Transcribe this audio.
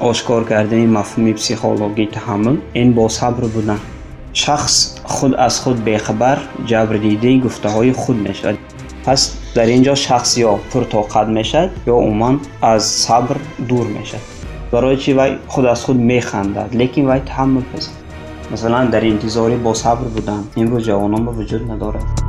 ошкор кардани мафҳуми психологии таҳаммул ин бо сабр будан шахс худ аз худ бехабар ҷабрдидаи гуфтаҳои худ мешавад пас дар ин ҷо шахс ё пуртоқат мешавад ё умуман аз сабр дур мешавад барои чи вай худ аз худ механдад лекин вай таҳаммул пазирад масалан дар интизори босабр будан имрӯз ҷавонон ба вуҷуд надорад.